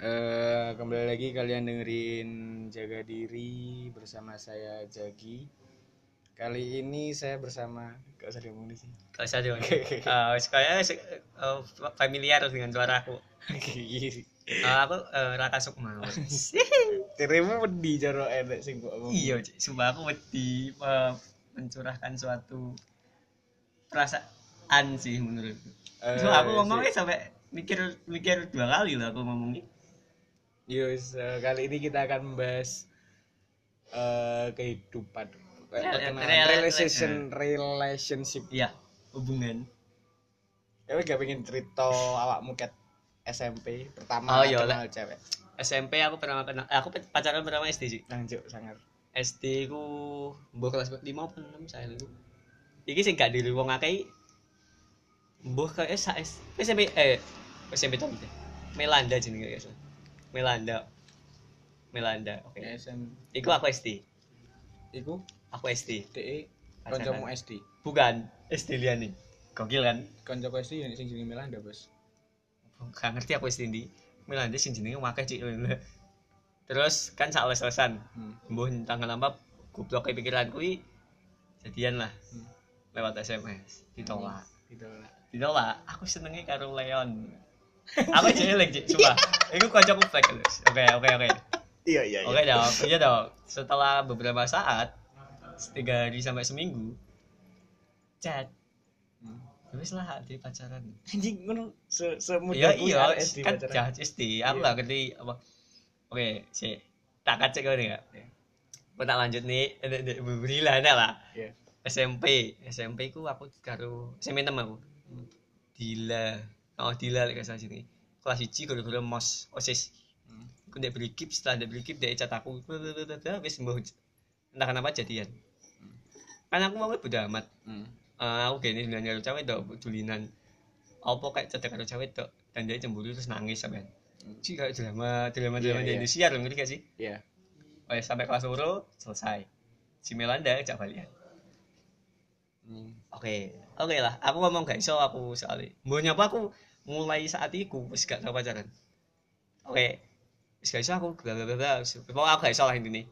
Eh, kembali lagi kalian dengerin jaga diri bersama saya Jagi. Kali ini saya bersama gak usah diomongin sih. Gak usah dong. Eh, Kayaknya se- eh, familiar dengan suara aku. Eh, aku eh, Raka Sukma. Terima wedi cara enek sing kok ngomong. iya, sumpah aku wedi eh, mencurahkan suatu perasaan sih menurutku. Eh, So, aku ngomongnya sampai mikir mikir dua kali lah aku ngomongnya. Yus, eh, kali ini kita akan membahas eh, kehidupan eh, Rel- perkenalan, rel- relation relationship. Iya, hubungan. Kamu gak pengen cerita awakmu ket SMP pertama Oh, iya, kenal cewek. SMP aku pernah kenal, eh, aku pacaran pertama SD sih. Lanjut sangar. SD ku mbuh kelas 5 apa 6 saya lu. Iki sing gak diri wong akeh mbuh ke SAS SMP eh SMP to. Melanda jenenge guys. Melanda. Melanda. Oke. SM Iku aku SD. iku Aku SD. DE kancamu SD. Bukan SD liane. Gokil kan? Kancaku SD yang sing jenenge Melanda, Bos. Gak ngerti aku SD ndi. Melanda sing jenenge akeh cik. Terus kan sak les-lesan. Hmm. Mbuh tanggal apa goblok pikiran kuwi jadian lah Hmm. lewat SMS ditolak. Lah. ditolak aku senengnya karo Leon aku jelek cik coba. Itu kocokku flag terus oke oke oke. Iya, iya, oke dong iya dong. Setelah beberapa saat tiga hari sampai seminggu chat. Hmm. terus lah di pacaran. Anjing ngono se semudah iya iya SD kan jahat SD aku Iya. gak ngerti apa. Oke sih tak kacek kau Iya. aku tak lanjut nih berilah lah. Iya. SMP SMP ku aku karo SMP temen aku. Hmm. Dila oh Dila lek salah sini kelas 1 gara-gara mos osis Hmm. aku ndek beli kip setelah ndek beli kip dia cat aku wis mbuh entah kenapa jadian kan aku mau bodo amat Hmm. Eh, aku gini dengan karo cewek dok dulinan apa kayak cetek karo cewek dok dan dia cemburu terus nangis sampean sih kayak drama drama drama Iya, di iya. Indonesia loh ngerti gak sih Iya. oh, ya, sampai kelas loro selesai si Melanda ajak balian Hmm. Oke, oke lah. Aku ngomong gak iso aku soalnya. Mau nyapa aku mulai saat itu wis gak tau pacaran. Oke. Wis gak iso aku bla bla bla. Pokoknya aku gak iso lah intinya.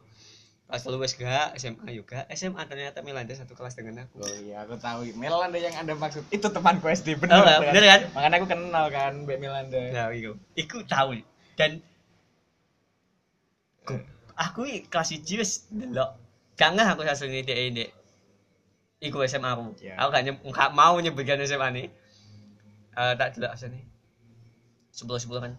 Kelas telu wis gak, SMA juga. SMA ternyata Melanda satu kelas dengan aku. Oh iya, aku tahu. Melanda yang Anda maksud itu temanku SD bener. Oh, bener kan? Makanya aku kenal kan Mbak Melanda. Nah, iku. Iku tahu. Dan Ku- aku i kelas 1 wis delok. Gak ngeh aku asline dhek ndek iku SMA aku. Ya. Aku gak, nyeb- gak mau nyebutkan SMA nih. Eh tak delok asline. 10 10 kan.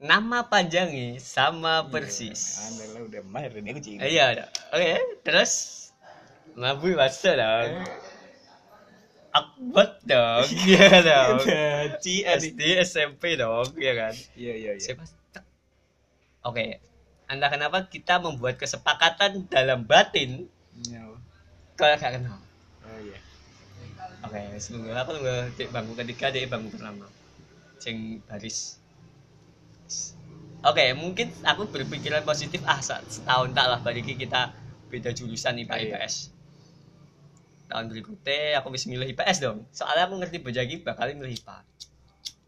Nama panjangnya sama persis. Anda lah udah mahir ini aku cinta. Iya. Oke, terus Nabi masa dong. Akbat dong, iya dong. Ci SD, SMP dong, iya kan. Iya iya iya. Siapa? Oke, anda kenapa kita membuat kesepakatan dalam batin Iya. kalau gak kenal? Oh iya. Oke, semoga aku nunggu di bangku ketiga, di bangku pertama. Sing baris. Oke, mungkin aku berpikiran positif ah setahun tak lah bagi kita beda jurusan IPA Iya. IPS. Tahun berikutnya aku bisa milih IPS dong. Soalnya aku ngerti bejagi bakal milih IPA.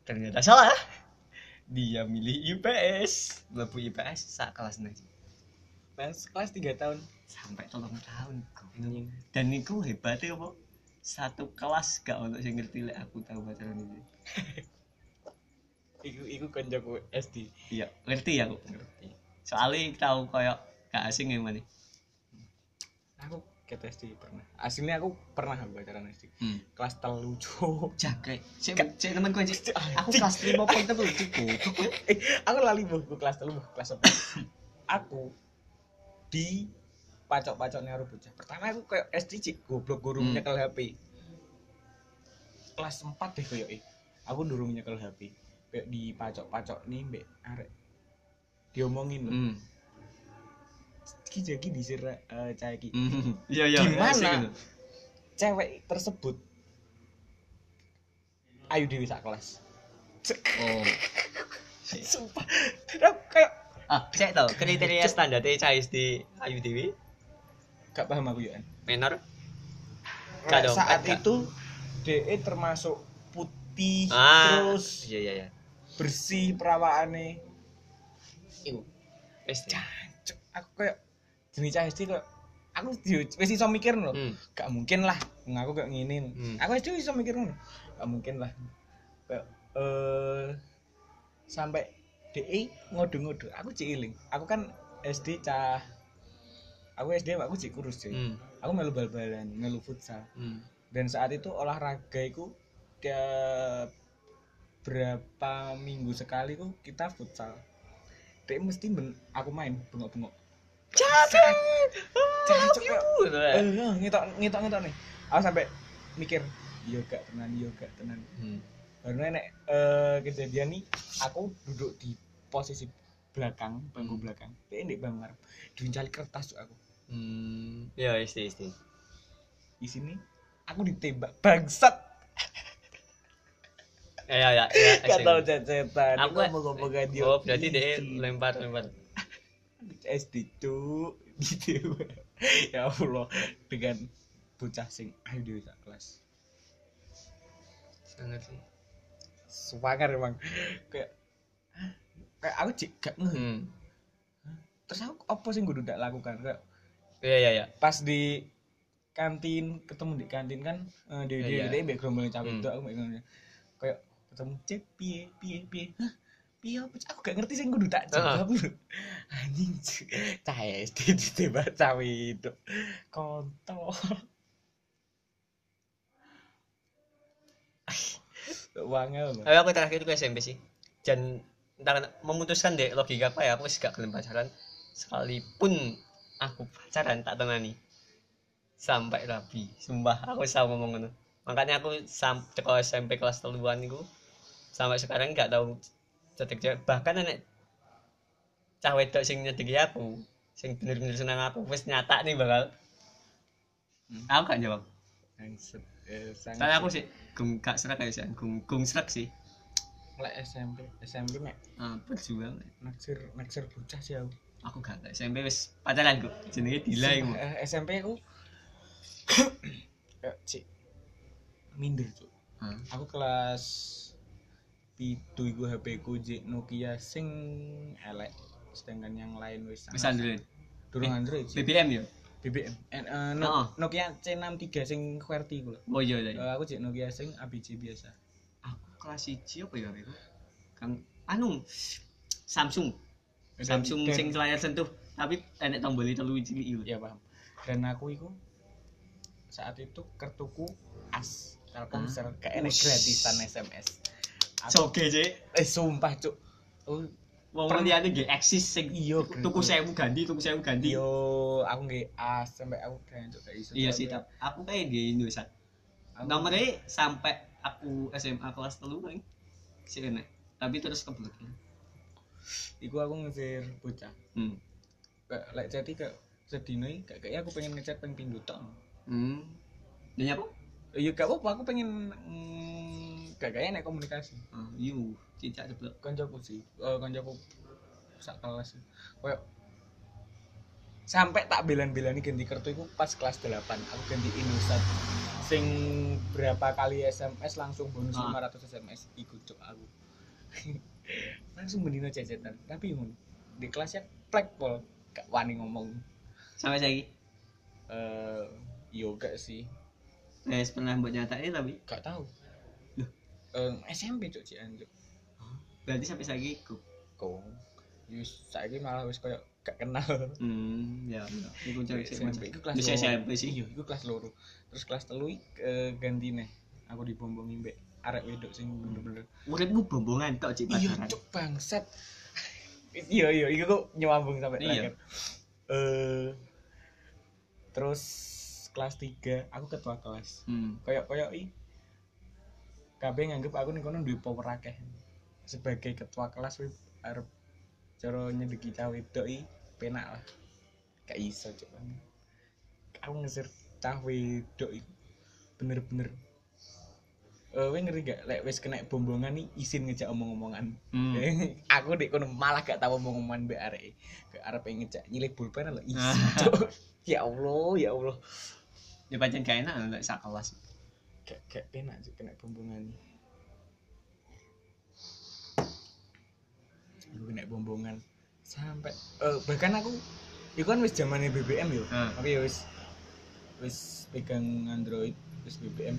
Ternyata salah. Dia milih IPS. Lebu IPS sak kelas. Pas kelas 3 tahun. Sampai tolong tahun. Dan niku hebatnya apa? Satu kelas gak untuk sing ngerti lek aku tahu pacaran ini. Iku iku kancaku SD. Iya, ngerti aku. Ngerti. Soalnya tahu koyo gak asing yang mana. Aku ket SD pernah. Aslinya aku pernah aku pacaran SD. Hmm. Kelas telu cuk. Jangkrik. Cek cek gue cek. Aku kelas 5 poin telu. Eh, aku lali bu, kelas telu, kelas 10. aku di pacok-pacoknya karo bocah. Pertama aku kayak SD cik goblok guru Hmm. nyekel HP. Kelas 4 deh koyo eh. Aku durung nyekel HP. Kayak di pacok-pacok nih mbek arek. Diomongin loh. Hmm. Ki jagi disir eh cah iki. Hmm. Iya iya. Gimana? gitu. Cewek tersebut ayu dewi sak kelas. Oh. Sumpah. Kayak Ah, cek tau kriteria standar CHSD Ayu Dewi gak paham aku ya. An. menor. Nah, Gak dong, saat gak. itu DE termasuk putih Ah, terus iya iya iya. bersih perawaannya iku wis Cuk, aku kayak jenis cah SD kok aku wis iso mikir lho hmm gak mungkin lah wong aku gak ngene Hmm. aku SD iso mikir ngono gak mungkin lah kayak eh sampai DE ngodo-ngodo aku cek iling aku kan SD cah aku SD aku cek kurus cuy. Hmm. Aku melu bal-balan melu futsal. Hmm. Dan saat itu olahraga itu tiap berapa minggu sekali ku kita futsal. Dia mesti ben, aku main bengok-bengok. Ya. eh ngitok ngitok ngitok nih. Aku sampai mikir iya gak tenan iya gak tenan. Hmm. baru nek eh, kejadian nih aku duduk di posisi belakang bangku Hmm. belakang. Dia di bangku ngarep diuncali kertas tuh aku Hmm. Ya, isti isti. di sini aku ditembak bangsat Ya ya ya. gak SD. tau cacetan Aku ngomong-ngomong kan dia Oh, berarti dia lempar lempar. SD tuh gitu ya Allah dengan bocah sing ayo di sak kelas Sangat sih. semangat emang kayak kayak aku cik gak ngeh Hmm. terus aku apa sih gue udah lakukan kayak Iya iya iya. pas di kantin ketemu di kantin kan eh, di di di background cawe Hmm. itu aku background kayak ketemu cek piye piye Hah? piye apa aku gak ngerti sih gue tak jawab lho anjing Cik. cah SD ditembak cawe itu kontol wangel Tapi aku terakhir itu ke SMP sih. Dan entah kenapa, memutuskan deh logika apa ya aku sih gak gelem pacaran sekalipun aku pacaran tak tenani. Sampai rabi. Sumpah aku sama ngomong ngono. Makanya aku sampai kalau SMP kelas teluan itu sampai sekarang gak tahu cetek cewek. Bahkan nenek cah wedok sing nyedeki aku sing bener-bener senang aku wis nyata nih bakal. Hmm. aku gak jawab. Bangsat. Eh, soalnya aku sih gung gak serak kayak sih gung gung serak sih. Lek SMP SMP mek. Ah berjuang naksir naksir bocah sih aku aku gak SMP wis pacaran kok jenenge Dila iku Eh, SMP aku kayak cik. Minder cuk Hah? aku kelas pitu iku HP ku J Nokia sing elek sedangkan yang lain wis wis Android. Durung Android Cik. BBM ya? BBM Eh, eh, no- Heeh. Nokia C63 sing QWERTY lho oh iya iya Eh, aku J Nokia sing ABC biasa. Aku kelas 1 apa ya aku kang anu Samsung Samsung Dan- sing layar sentuh tapi enek tombol telu cilik iku ya paham. Dan aku iku saat itu kartuku as Telkomsel kayak enek Ush. gratisan SMS aku soge sih eh sumpah cuk. Oh, wong liyane nggih eksis sing Iya, tuku Grego. 1000 ganti tuku 1000 ganti. Yo aku nggak as sampai aku kayak cuk gak iso iya Tapi sih tap. Aku kayak nggih aku- nomornya sampai aku SMA kelas telu paling sih enek. Tapi terus kebelet iku aku ngejar bocah. Hmm. kayak lek chatty kayak sedino kayak aku pengen ngechat pengen pindho tok. Hmm. dan apa? Iya gak apa aku pengen mm, gak kayak nek komunikasi. Oh, yu cicak ceplok kancaku sih eh kancaku sak kelas kayak sampai tak belan-belani ganti kartu itu pas kelas 8 aku ganti Indosat sing berapa kali SMS langsung bonus Ah. 500 SMS ikut cok aku langsung mendino cecetan tapi ngono di kelasnya plek pol. Gak wani ngomong. Sampai saya eh yoga sih. Eh pernah buat nyatain tapi? Gak tahu. Loh. Eh, SMP cok cianjuk berarti sampai saya kok kok Yus, saiki malah wis koyo gak kenal. hmm ya ya. Iku sih SMP iku kelas. SMP sih. Iya, iku kelas loro. Terus kelas telu eh, ganti nih. Aku dibombongi mbek arek wedok sing bener-bener. uripmu bombongan tok cik Iya, cuk bangsat. Iya, iya, iku kok nyambung sampai Iya. terakhir. Eh terus kelas 3 aku ketua kelas. hmm. Koyok-koyok i kabeh nganggep aku ning kono duwe power akeh. Sebagai ketua kelas wis arep cara nyedeki cah wedok i penak lah. Gak iso cuk. Aku ngeser cah wedok iku bener-bener Eh, kowe ngeri gak lek wis kena bombongan nih izin ngejak omong-omongan. Hmm. aku dek kono malah gak tau omong-omongan mbek arek. Gak arep ngejak nyilih pulpen lho izin. Ah. Ya Allah, ya Allah. ya pancen gak enak lek sak kelas Gak gak penak cuk kena bombongan. Aku kena bombongan sampai eh, bahkan aku itu kan wis zamannya BBM yo Hmm. tapi ya wis wis pegang Android wis BBM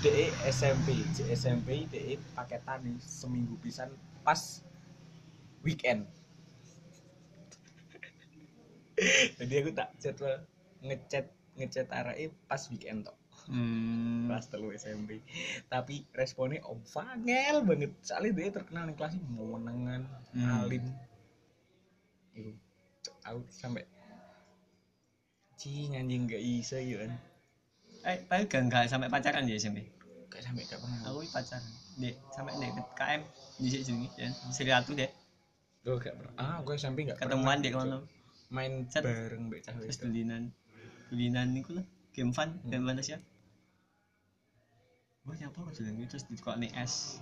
DE SMP J SMP DE paketan nih seminggu pisan pas weekend. Jadi aku tak jadwal ngechat ngechat arahnya pas weekend tok hmm. kelas telu SMP tapi responnya om Fangel banget. Soalnya dia terkenal di kelas mau menengan Hmm. alim. Itu aku sampai cing anjing gak bisa gitu kan eh tapi gak, gak sampai pacaran ya SMP? Gak sampai gak pernah. Aku pacaran. Dek sampai dek KM di sini ya. Seri satu deh gue gak pernah. Ah gue SMP gak ketemuan dek kono. Main Set. bareng mbak cah terus itu dulinan dulinan niku lah. Game fun game Malaysia gue nyapa kok dulinan itu terus ditukar nih es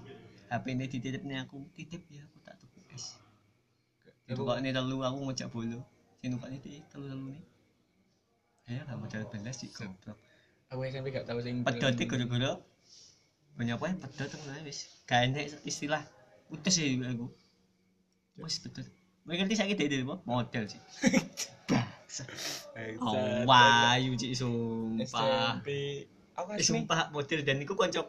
HP ini dititip nih aku. Titip ya aku tak tuku es itu kok ini telu aku ngejak bolo. Sini kok ini telu telu nih ya gak mau jalan belas sih goblok aku SMP gak tahu sing pedot itu gara-gara banyak apa yang pedot tuh nggak wis gak enak istilah putus sih aku wis pedot Mereka ngerti saya dari apa? Model sih. Oh, wayu cik sumpah. SMP aku Eh, kan sumpah model dan iku konco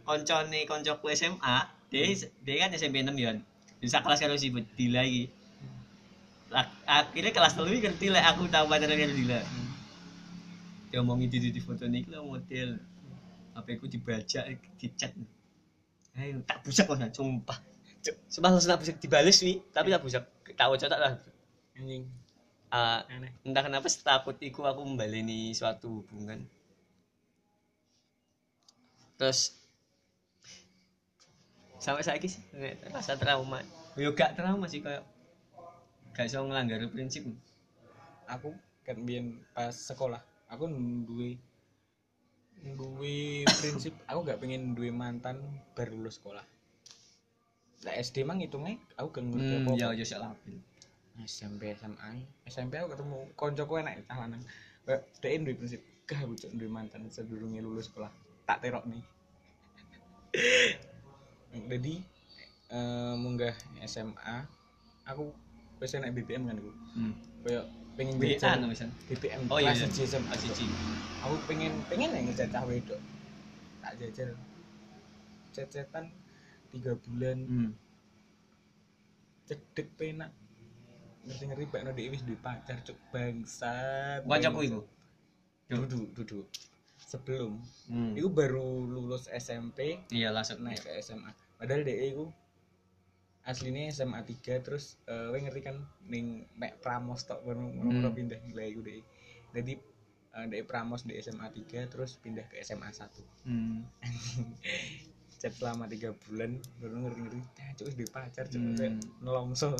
koncone koncoku SMA, dia dia kan SMP 6 ya. Bisa kelas karo si Dila iki. Ak- Akhirnya kelas telu iki ngerti lah aku tahu pacaran karo Dila. Dia omongi di di foto ini lah model. HP ku dibajak dicat. Ayo tak busak kok sumpah. Sumpah langsung tak busak dibales wi, tapi tak busak tak wajah tak lah. anjing. Aneh. entah kenapa setakut iku aku membaleni suatu hubungan. Terus sampai saya sih rasa trauma. Yo gak trauma sih kayak gak iso ngelanggar prinsip aku kan pas sekolah aku duwe duwe prinsip aku gak pengen duwe mantan baru lulus sekolah. Lah SD mang hitungnya aku gak ngerti apa ya yo sak labil SMP SMA SMP aku ketemu koncoku enak cah lanang dia duwe prinsip gak aku cok duwe mantan sedurunge lulus sekolah tak terok nih. Jadi eh, munggah SMA aku wis enak BBM kan aku hmm. kayak pengen no misal BBM oh iya kelas iya. Siji siji aku pengen pengen ya ngecat cah wedok. Tak jajal. Cecetan tiga bulan. Hmm. cedek penak ngerti ngerti pak. Nodi wis duwe pacar cuk. Kancaku bangsat. iku? Duduk duduk sebelum. Hmm. itu baru lulus SMP iya langsung. Naik ke SMA padahal dia itu aslinya SMA 3 terus eh we ngerti kan ning mek Pramos tok ngono Hmm. pindah lah iku deh jadi eh dek Pramos di SMA 3 terus pindah ke SMA 1 hmm. chat selama tiga bulan baru ngerti ngerti ah cuk duwe pacar cuk Hmm. nelongso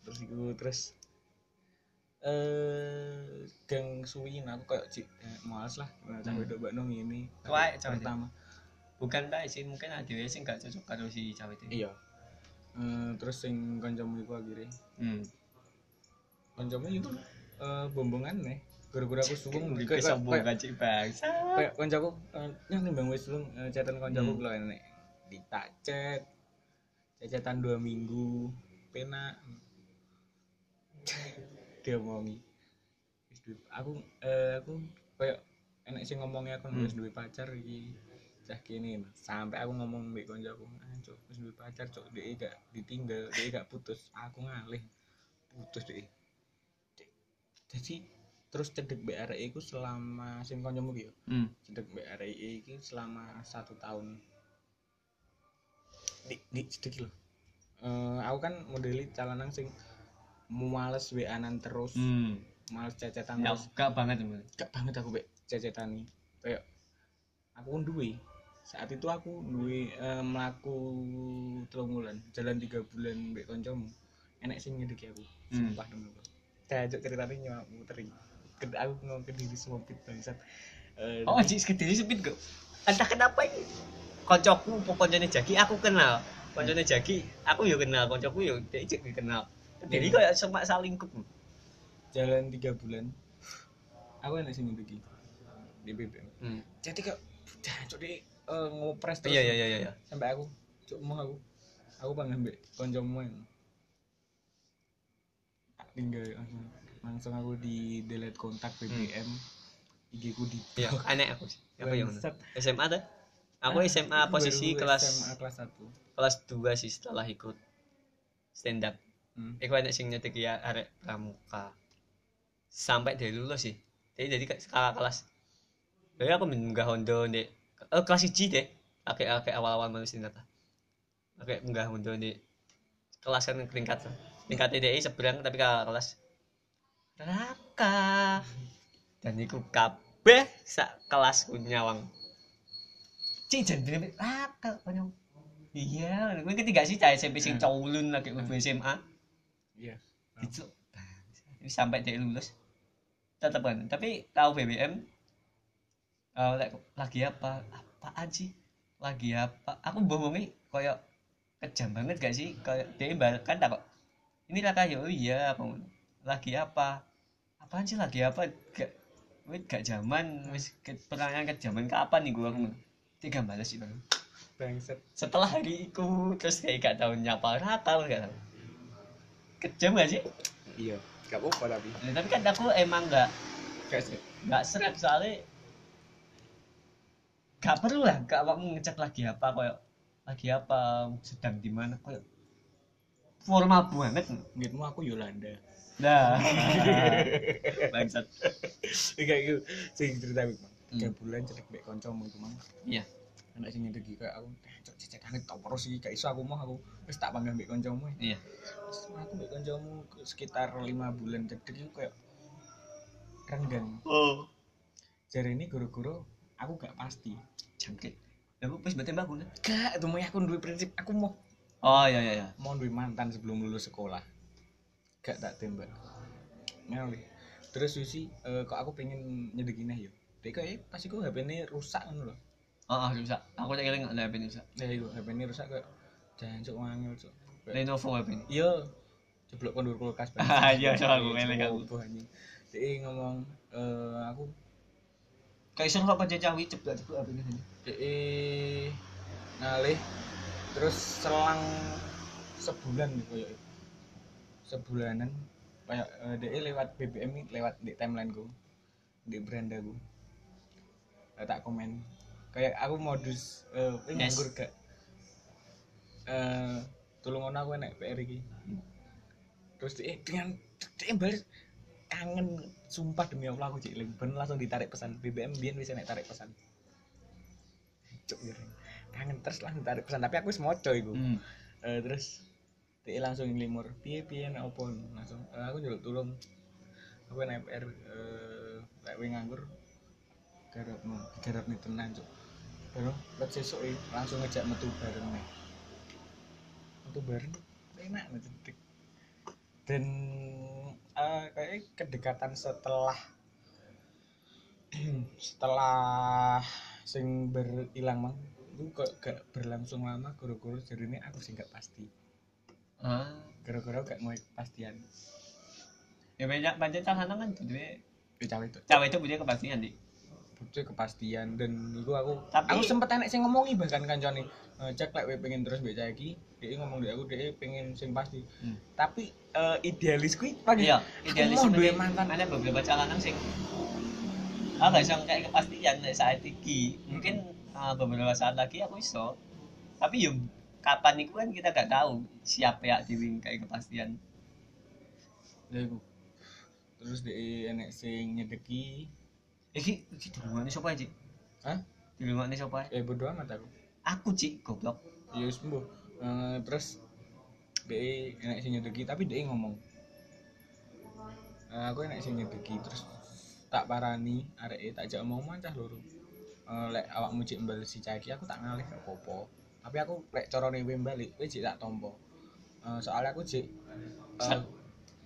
terus iku terus eh gang suwiin aku kayak cik eh, males lah nah, cah Hmm. wedok mbak nong ini wedok. pertama bukan tak sih mungkin ada sing gak cocok karo si cewek itu iya Eh, terus sing kancamu iku akhirnya hmm. kancamu itu eh bombongan nih gara-gara aku suwung kayak sombong kayak kacik bangsa. kayak kancaku eh, nyah timbang wis suwung eh, chatan kancaku Hmm. lho enek. Ditak chat cecetan dua minggu pena dia ngomongi Wis aku eh, aku kayak enek sing ngomongnya aku Hmm. wis duwe pacar iki cah kene sampai aku ngomong mbek koncoku ah cuk wis duwe pacar cuk dhek gak ditinggal dhek gak putus. Aku ngalih putus dhek jadi terus cedek mbek arek iku selama sing kancamu ki yo? Hmm. cedek mbek arek iki selama satu tahun. Di di cedek lho. Eh, aku kan modeli calanan sing males WA-an terus hmm. males cecetan terus. gak banget gak banget aku mbek cecetan nih kayak aku kan duwe saat itu aku duwe eh, melaku telung jalan tiga bulan mbek koncomu enek sing ngedeki aku Hmm. sumpah demi Allah. Cajok ceritanya nyawa muteri. Ket- aku ngomong ke diri semua pit bangsat. Eh, oh anjing segede sepit kok? Entah kenapa ini koncoku pokoknya jagi aku kenal. Koncone jagi aku yo kenal. Koncoku yo dia juga kenal. Jadi kayak semak saling kup jalan tiga bulan. Aku enek sing ngedeki di BBM hmm. jadi kok cok di eh, ngopres terus iya iya iya iya sampai aku cuk mau aku aku pengen koncomu yang tinggal langsung langsung aku di delete kontak BBM IG ku di Iya, aneh aku sih. Aku yang. SMA tuh. Aku SMA posisi kelas SMA kelas 1 kelas 2 sih setelah ikut stand up. hmm. Iku enek sing nyetiki ya arek pramuka. Sampai dari lulus sih. Jadi jadi skala kelas. Jadi aku menggah Hondo di eh, kelas 1 deh. Oke oke awal-awal manusia ingat lah. Oke menggah Hondo di kelas kan peringkat tingkat TDI seberang tapi kakak kelas. Raka. Dan iku kabeh sak kelas nyawang. Cik jangan Raka konyol iya gue ketiga sih cah SMP sing Hmm. cowulun lagi gue SMA iya. Itu sampai dia lulus. Tetap kan. Tapi tahu BBM like, lagi apa? Apaan sih? Lagi apa? Aku bohongi kayak kejam banget gak sih? Kayak dia mbak kan tak kok. Ini lah kayak oh iya aku lagi apa? Apaan sih lagi apa? Gak wait gak zaman wis ke- pertanyaan ke zaman kapan nih gua aku tiga balas itu bangset setelah hari itu terus kayak gak tahu nyapa rata gak tahu kejam gak sih? Iya gak apa-apa tapi. Tapi kan aku emang gak nggak seret soalnya nggak perlu lah gak mau ngecek lagi apa kayak lagi apa sedang di mana kayak formal banget. Ngitmu aku Yolanda nah bangsat. Kayak gitu sing cerita Mang. Hmm. tiga bulan celik mbek kancamu iku mang iya. Anak sing nyedeki kayak aku eh cok cecekane tau terus iki gak iso aku mau aku wis tak panggil mbek kancamu iya. Terus aku kancamu ke- sekitar lima bulan cedek iku kayak renggang. Oh. Jari ini guru-guru aku gak pasti. Jangkit aku pas aku nih gak itu mau aku duwe prinsip aku mau. Oh iya iya iya. Mau duwe mantan sebelum lulus sekolah. Gak tak tembak. Ngali terus Susi eh, kok aku pengen nyedekin ya Dek kayak pas iku HP ini rusak ngono lho. Oh, oh bisa aku tak kira nggak ada HP bisa ya iku HP ini rusak kayak jangan wangil cuk. Kayak, Lenovo HP ini iya. Jeblok kondur kulkas iya, iya, aku elek aku. Coba Dek ngomong eh aku kayak kok pencecawi ceblok ceblok HP ini Dek ngalih. Terus selang sebulan nih koyo sebulanan. Kayak eh, Dek lewat BBM nih lewat di timeline ku. Di beranda ku Eh, tak komen. Kayak aku modus eh Yes. nganggur gak? Eh tolong ono aku enek PR iki. Terus dia dengan dia balik kangen sumpah demi Allah aku cilik ben langsung ditarik pesan. BBM biyen bisa naik tarik pesan. Cuk kangen terus langsung tarik pesan. Tapi aku wis moco iku. Hmm. Eh, terus dia langsung limur piye piye nek opo langsung eh, aku njaluk tulung. Aku naik PR eh lek kowe nganggur garapmu garap nih tenan cuk. Baru let sesuk iki langsung ngejak metu bareng nih metu bareng enak nih dan eh kayak kedekatan setelah setelah sing berhilang mang itu kok gak berlangsung lama guru-guru jadi ini aku sih gak pasti. Ah. Guru-guru gak mau kepastian. Ya banyak banyak calon kan jadi cawe itu cawe itu punya kepastian di butuh kepastian dan itu aku Tapi- aku sempet enek sing ngomongi bahkan kancane eh, cek lek pengen terus mbek cah iki dia ngomong di aku dia pengen sing pasti Hmm. tapi eh, idealis kuwi pagi iya idealis mau duwe mantan ada beberapa calon sing ah gak bisa kayak kepastian nek saat iki mungkin ah, beberapa saat lagi aku iso tapi yo kapan itu kan kita gak tahu siapa ya diwing kayak kepastian ya iku terus dia enek sing nyedeki iki iki dulungane sapa ya, Cik? Hah? Dulungane sapa? eh bodo amat aku Aku, Cik, goblok. ya wis mbuh Eh, terus dia enek sing nyedeki tapi dia ngomong Eh, aku enek sing nyedeki terus tak parani arek tak jak omong mancah loro Eh, lek awakmu cek mbal si caki aku tak ngalih gak apa-apa tapi aku lek carane kowe balik kowe cek tak tompo Eh, soalnya aku cek Srek.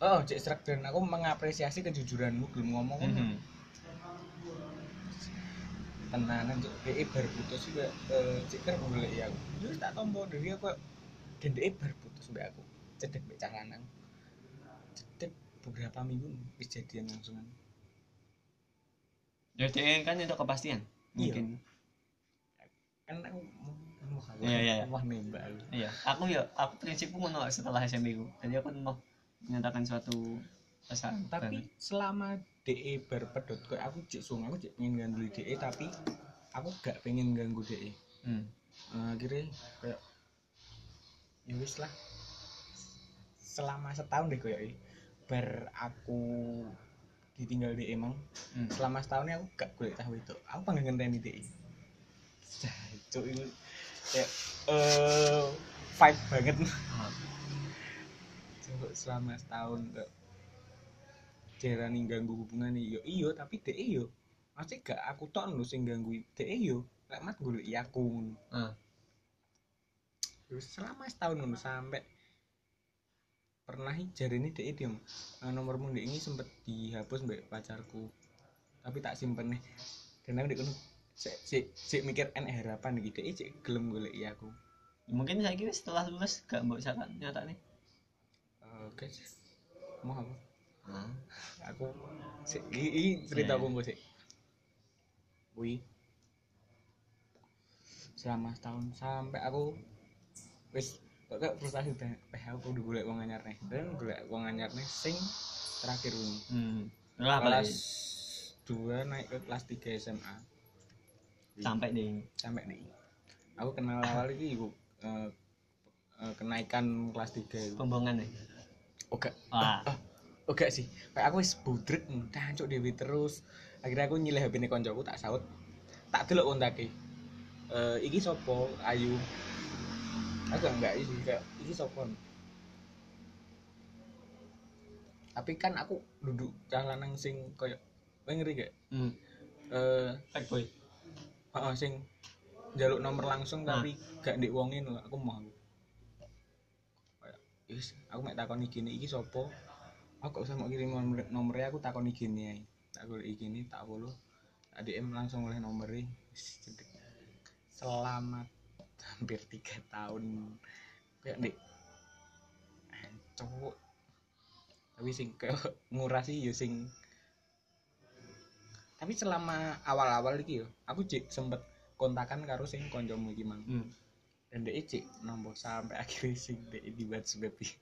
oh cek serak dan aku mengapresiasi kejujuranmu belum ngomong Mhm. Tenanan cek DE bar putus juga eh, cek ker boleh ya aku terus tak tompo dari aku dan DE bar putus mbak aku cedek mbak cah lanang cedek beberapa minggu wis jadian langsungan Jadi kan itu kepastian. Iya. Mungkin. kan aku Iya, iya, iya. mau nembak aku Iya. Aku ya, aku prinsipku ngono setelah SMP ku. Jadi aku mau menyatakan suatu Pasaran tapi selama DE berpedot kayak aku cek sung aku cek pengen ganduli DE tapi aku gak pengen ganggu DE hmm. nah, akhirnya kayak ya wis lah. Selama setahun deh kayak ber aku ditinggal DE emang Hmm. selama setahun aku gak golek tahu itu. Aku pengen ngenteni DE Cuk itu kayak eh vibe banget. Ah. Cuk, selama setahun kok jarani ganggu hubungan yo iyo tapi DE yo masih gak aku tok lho sing ganggu DE yo lek mat golek aku ngono. Ah. Terus selama setahun ngono sampai pernah jari ini diem nah, nomormu ndek ini sempet dihapus mbak pacarku. Tapi tak simpen nih. Dan aku kono sik sik sik mikir en harapan iki DE cek gelem golek aku. Mungkin saya kira setelah lulus gak mau saya nyata nih? Oke mau apa ah. aku sik i, i cerita aku sik. Wih selama setahun sampai aku wis kok frustasi banget eh aku udah golek wong anyar nih. Dan golek wong anyar nih sing terakhir ini. Hmm. Lah, kelas? 2 naik ke kelas 3 SMA sampai deh sampai nih. Aku kenal awal itu ibu eh, eh, kenaikan kelas 3 itu. Pembohongan nih? Oh gak. Wah. Oh, oh gak sih. Kayak aku wis budrek tancuk dewi terus. Akhirnya aku nyilih HP koncoku tak saut. Tak delok kontake. Eh iki sopo ayu. Aku enggak sih kayak iki sopo tapi kan aku duduk cah lanang sing koyo kowe ngeri gak? Hmm. eh Back boy heeh sing jaluk nomor langsung Nah. tapi gak ndek wongin lho aku mau. Kayak wis aku mek takoni gini iki sapa aku gak usah mau kirim nomor nomornya aku takoni gini ae. Tak golek gini tak follow tak DM langsung oleh nomornya selamat. Hampir tiga tahun. Kayak ndek cowok. Tapi sing kayak ngurasi yo sing tapi selama awal-awal iki yo aku cek sempet kontakan karo sing koncomu iki mang. Hmm. dan dia cek nombor sampai akhirnya sing dia dibuat sebab iki.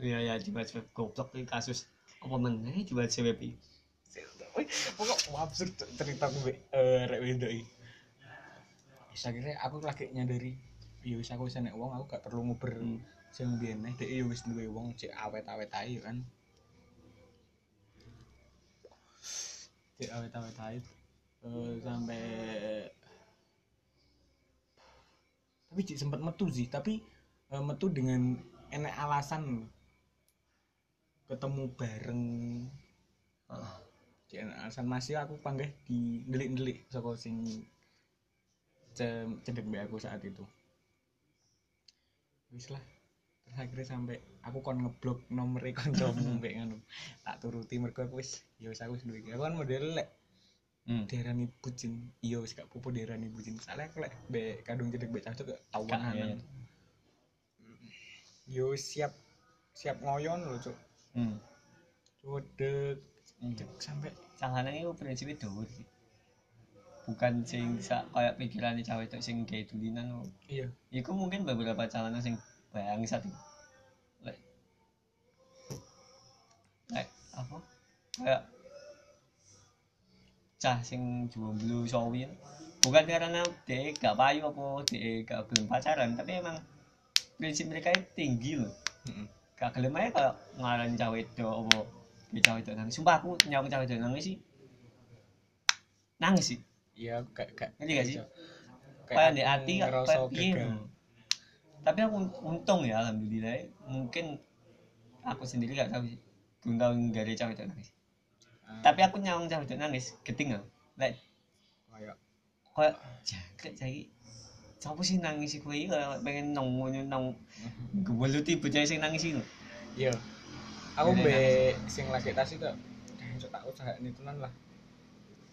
Iya ya coba coba goblok nih kasus apa meneh coba pi Wih, pokok absurd cerita gue eh rek wedo Wis akhirnya aku lagi nyadari ya wis aku wis enek wong aku gak perlu nguber Hmm. sing biyen dia ya wis duwe wong cek awet-awet ae kan. Cek awet-awet ae Eh, sampai tapi cik sempat metu sih tapi eh, metu dengan enek alasan ketemu bareng. Enek alasan masih aku panggil di delik-delik saka sing ce- cedek mbak aku saat itu. Wis lah terus akhirnya sampai aku kon ngeblok nomor kancamu mbek ngono. Tak turuti mergo aku wis ya wis aku wis duwe iki. aku kan model lek hmm. daerani bucin. Iya wis gak popo daerani bucin. Soalnya aku lek be kadung cedek be cacuk gak tau Gak, iya. anan yo siap siap ngoyon lho cuk hmm. cudek Hmm. sampai Cahana itu prinsipnya dhuwur sih. Bukan sing sak kayak pikirannya cewek itu sing kayak dulinan lho. iya Iku mungkin beberapa calon sing bangsat. iki. Lek Lek apa? Kayak cah sing jomblo sawin. Bukan karena dia gak payu apa dia gak belum pacaran, tapi emang prinsip mereka itu tinggi loh. Heeh. Gak gelem aja kalau ngaran itu apa dia cawe itu nangis. Sumpah aku nyawa cawe itu nangis sih. Nangis sih. iya gak gak Ngerti gak sih? Kayak aku di hati kayak piye tapi aku untung ya alhamdulillah mungkin aku sendiri gak tahu sih tahu nggak ada cewek itu nangis Ah, tapi aku nyawang cewek itu nangis keting nggak like kayak kayak jadi siapa sih nangis sih kue kayak pengen nong nong gebeluti bocah sing nangis itu iya. Aku ada be sing lagi tas itu tak usahain itu lah.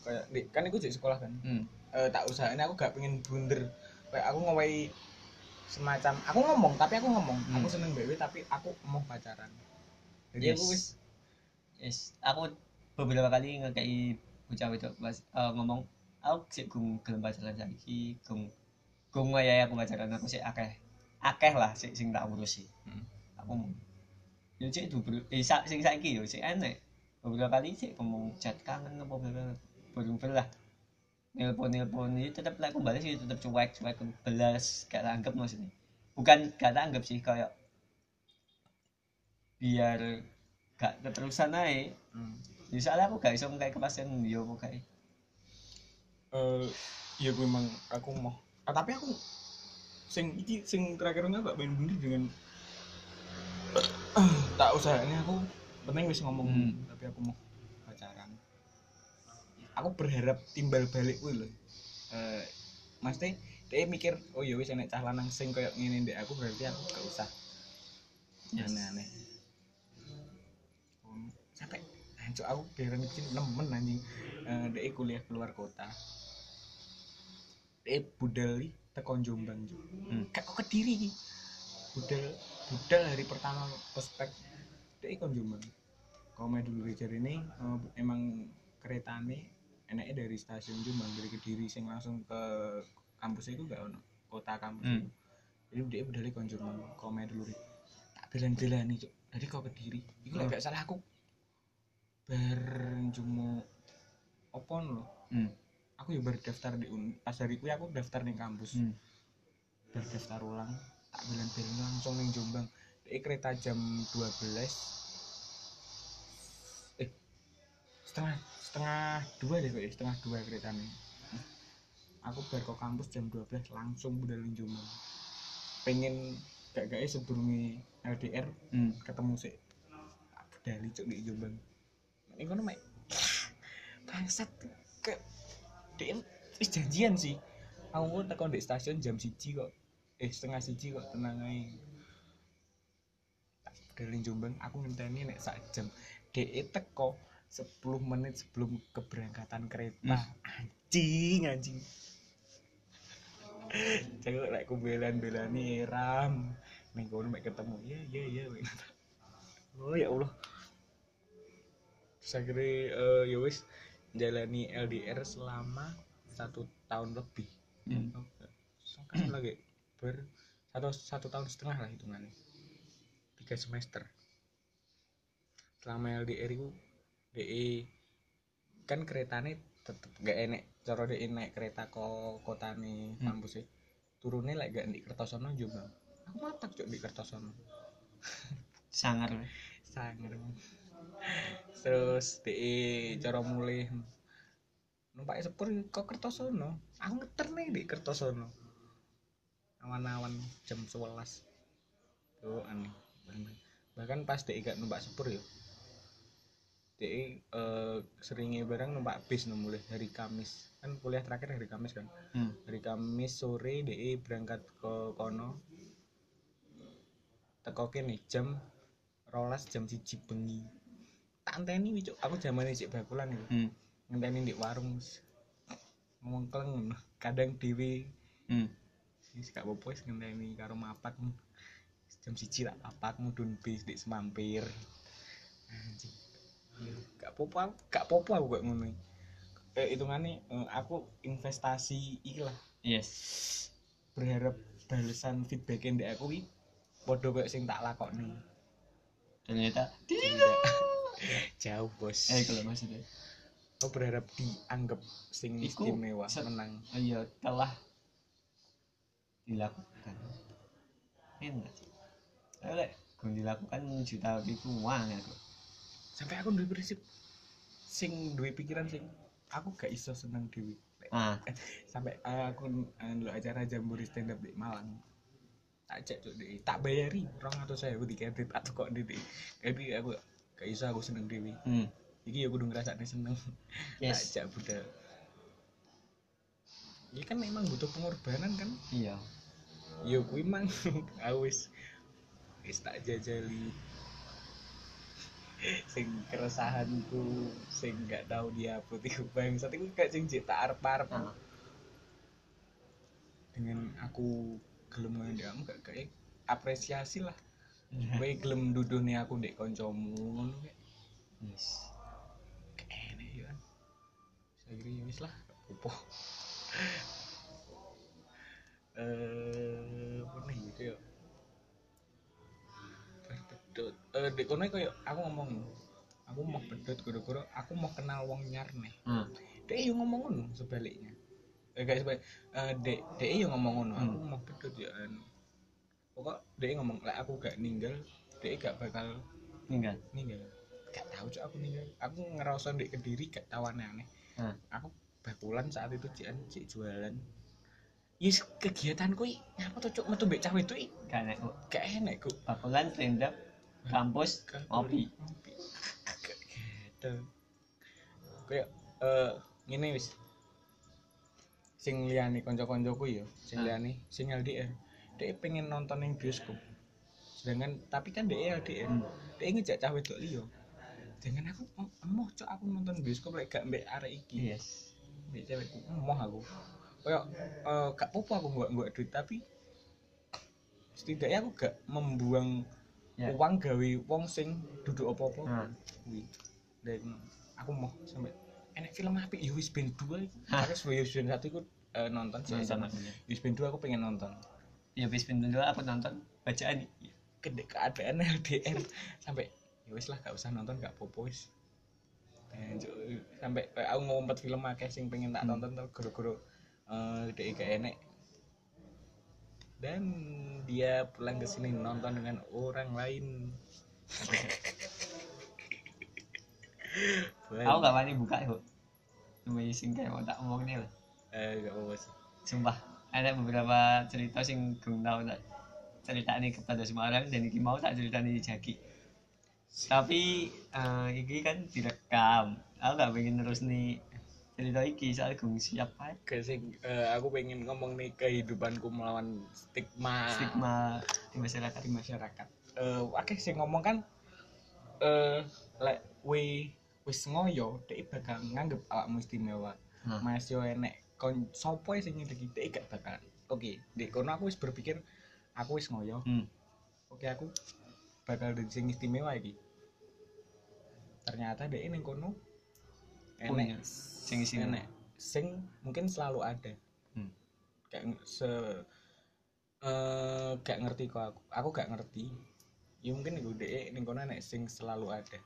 Kayak di, kan aku di sekolah kan? Hmm. eh, tak usahain aku gak pengen blunder. Kayak aku ngawai semacam aku ngomong tapi aku ngomong. Hmm. aku seneng BW tapi aku mau pacaran. Jadi aku wis yes. Aku beberapa kali ngekei bocah itu pas eh, ngomong aku sih gung gelem pacaran saiki gung gung wayahe aku pacaran aku sih akeh. Akeh lah sih sing tak urus sih. Hmm. aku mau. Ya cek dubur eh sa, sing saiki yo cek enek. Beberapa kali cek ngomong chat kangen apa beberapa. Belum lah. Nelpon nelpon itu tetap lah aku balas sih tetap cuek cuek belas gak tanggap maksudnya. Bukan gak tanggap sih kayak biar gak keterusan aja hmm. ya soalnya aku gak bisa kayak kepastian dia apa kayak eh ya gue emang aku mau ah, tapi aku sing iki sing terakhir nggak main bener dengan tak usah ini aku penting wis ngomong Hmm. tapi aku mau pacaran. Aku berharap timbal balik gue loh eh mesti dia mikir oh ya wis enek cah lanang sing koyo ngene ndek aku berarti aku gak usah. Yes. aneh-aneh. Sampai hancur aku biaran kecil nemen anjing. Eh dia kuliah keluar kota dia budal teko Jombang Cuk. Hmm. gak kok kediri iki budal budal hari pertama prospek dia kon Jombang main dulu rejar ini eh, emang keretane enaknya dari stasiun Jombang dari kediri sing langsung ke kampus itu gak ono kota kampus Hmm. itu jadi dia budalnya kon Jombang main dulu tak belan-belan nih jadi kau kediri itu Hmm. gak salah aku berjumu opon loh hmm. Aku ya baru daftar di un pas hari kuwi aku daftar di kampus. Hmm. baru daftar ulang tak bilang bilang langsung ning Jombang. Di kereta jam 12 eh setengah setengah dua deh kok setengah dua kereta nih. Aku baru ke kampus jam 12 langsung ning Jombang. Pengen gak gak sebelumnya LDR hmm. ketemu sih budal cuk di Jombang. Ini kono mek. Bangsat ke dia wis janjian sih. Aku teko di stasiun jam siji kok. Eh setengah siji kok tenang aja budalin Jombang aku ngenteni nek sak jam. DE teko 10 menit sebelum keberangkatan kereta. Anjing anjing. Cewek lek ku belan-belani ram. Ning kono mek ketemu iya iya iya wek. oh ya Allah. Terus akhirnya eh, ya wis jalani LDR selama satu tahun lebih. Hmm. So, kan lagi ber satu satu tahun setengah lah hitungannya. Tiga semester. Selama LDR itu DE kan keretanya tetep gak enek cara DE naik kereta ke kota nih Hmm. kampus sih turunnya lagi gak di Kertosono Jombang aku matak cok di Kertosono. Sangar. Sangar terus DE cara mulai numpak sepur kok Kertosono. Aku ngeter nih di Kertosono. Awan-awan jam 11 tuh aneh bahkan pas DE gak numpak sepur ya. DE eh, seringnya bareng numpak bis no, mulai hari Kamis. Kan kuliah terakhir hari Kamis kan. Hmm. hari Kamis sore DE berangkat ke kono. Teko kene jam rolas jam siji bengi tak anteni wicuk aku zaman cek bakulan itu hmm. ngenteni di warung ngomong keleng ngono. kadang dewe hmm. wis gak apa-apa wis ngenteni karo mapak jam siji lah mapak mudun bis di semampir. Anjing. Iya, gak apa-apa aku- gak apa-apa aku kayak ngono eh hitungannya eh, aku investasi iki lah. Yes. Berharap balasan feedback yang aku wi podo kayak sing tak lakoni ternyata Tidak. jauh bos. Eh kalau maksudnya aku berharap dianggap sing Iku istimewa se- menang. Iya telah dilakukan. Enak Soalnya kalau dilakukan juta lebih uang ya kok. Sampai aku duwe prinsip sing duwe pikiran sing aku gak iso seneng dewi ah. sampai eh, aku uh, acara jambore stand up di Malang. Tak cek tuh di tak bayari orang atau saya aku dikredit atau kok di jadi aku gak iso aku seneng dewi hmm. iki ya kudu ngerasa seneng. Yes. Ajak budal. Ini kan memang butuh pengorbanan kan? Iya. Yo kuwi mang. Awis wis. Tak jajali. Sing keresahanku sing gak tahu dia putih bangsat. Iku kayak sing jek tak arep-arep. Ah. dengan aku gelem ngene kamu gak kayak apresiasi lah. kowe gelem duduhne aku ndek kancamu ngono kayak yes kene kira ya wis lah apa-apa. Eh mana gitu ya pedot eh dek kono koyo aku ngomong aku mau pedot gara-gara aku mau kenal wong nyar nih. Hmm. dek yo ngomong ngono sebaliknya. Eh guys eh dek dek yo ngomong ngono aku Hmm. mau pedot ya. Pokok dek ngomong lah aku gak ninggal dek gak bakal tinggal ninggal. Gak tahu cok aku ninggal. Aku ngerasa dek kediri gak tahu aneh-aneh. Hmm. aku bakulan saat itu cian cik jualan. Yes, kegiatanku i ngapa tuh cuk? Metu mbek cah itu i gak enak kok gak enak kok bakulan stand up kampus ngopi. Ngopi gitu. Kayak eh ngene wis. Sing liyane kanca-kancaku ya sing liyane sing LDR dia pengen nonton yang bioskop. Sedangkan tapi kan dia LDR Hmm. dia ngejak cah wedok liya dengan aku em- emoh cok aku nonton bioskop lek gak mbek arek iki. Yes. Mbek cewekku emoh aku. Kayak eh gak apa-apa aku nggak nggak duit tapi setidaknya aku gak membuang Ya. uang gawe wong sing duduk apa-apa. Hmm. kuwi dan aku mau sampai enak film apa wis ben 2 iku. Terus wis ben 1 iku eh, nonton sih aku ben 2 aku pengen nonton ya pintu dulu aku nonton bacaan gede keadaan LDR sampai ya wis lah gak usah nonton gak apa-apa wis. Sampai aku ngumpet film akeh sing pengen tak Hmm. tonton tau guru-guru eh dek gak enek. Dan dia pulang ke sini nonton dengan orang lain. Aku gak wani buka kok cuma sing kayak mau tak omong nih lah eh gak apa-apa sih. Sumpah ada beberapa cerita sing gue tahu tak cerita ini kepada semua orang dan iki mau tak cerita ini jaki tapi eh iki kan direkam aku gak pengen terus nih cerita iki soal gue siap aja sing eh, aku pengen ngomong nih kehidupanku melawan stigma stigma di masyarakat di masyarakat. Eh, akeh sing ngomong kan eh lek we wis ngoyo dhek bakal nganggep awakmu istimewa. Hmm. Mas yo enek kon sapa sing nyedeki dhek gak bakal. Oke, di kono aku wis berpikir aku wis ngoyo. hmm. Oke, aku bakal dadi sing istimewa iki. Ternyata dhek ning kono enek sing isi enek sing mungkin selalu ada Hmm. kayak se eh gak ngerti kok aku aku gak ngerti ya mungkin iku dek ning kono enek sing selalu ada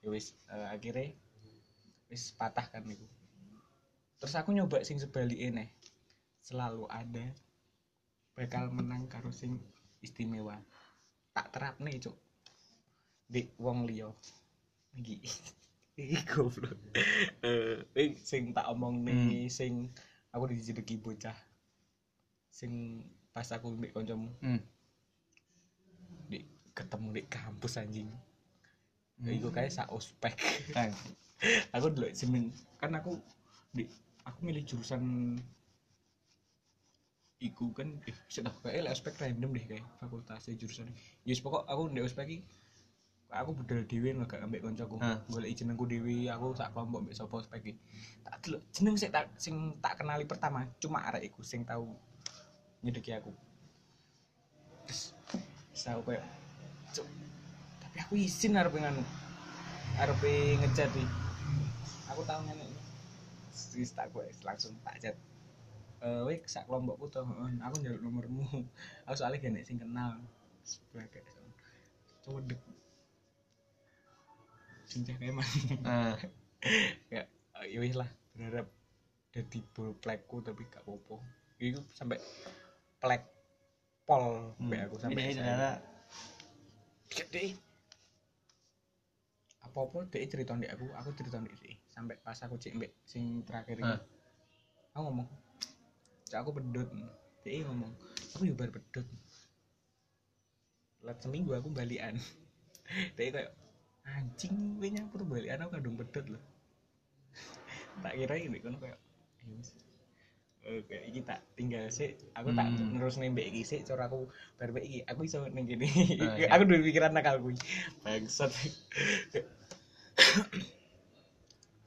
ya wis eh, akhirnya wis patah kan iku terus aku nyoba sing sebaliknya nih selalu ada. Bakal menang karo sing istimewa. Tak terap nih cuk. Di wong iki. Iki goblok. Eh eh, sing tak omong nih sing aku dijedeki bocah. Sing pas aku mbek kancamu hmm. di ketemu di kampus anjing. Ya iku kayak sak ospek. Aku dulu semen. Kan aku di aku milih jurusan iku kan eh sudah kayak lek ospek random deh kayak fakultas jurusan. Yes pokok aku ndek ospek aku budal dhewe lho gak ambek koncoku Hah. golek jenengku dhewe aku sak kelompok mbek sapa ospek tak delok jeneng sik tak sing tak kenali pertama cuma arek iku sing tahu nyedeki aku. Terus aku kayak tapi aku izin arep nganu arep ngechat iki. Aku tahu ngene wis tak gue langsung tak chat eh wek sak kelompokku heeh, aku njaluk nomormu. Aku soalnya gak sing kenal sebagai coba dek. Cinta emang. Ah, ya eh, ya wis lah berharap jadi bol plekku tapi gak popo itu sampai plek pol hmm. aku sampai Ini ternyata gede apa apa dia cerita di aku aku cerita di dia sampai pas aku cek mbak sing terakhir ini. Ah. aku ngomong cak aku pedut. Dia ngomong aku juga baru pedut. Lat seminggu aku balian dia kayak anjing gue nyamper balian aku kadung pedut loh. Tak kira ini kan kayak "Ya wis." Eh, kayak iki tak tinggal sih aku tak Hmm. terus nembek iki sih cara aku bar iki. Aku iso ning kene. Ah, iya. aku duwe pikiran nakal kuwi. Bangsat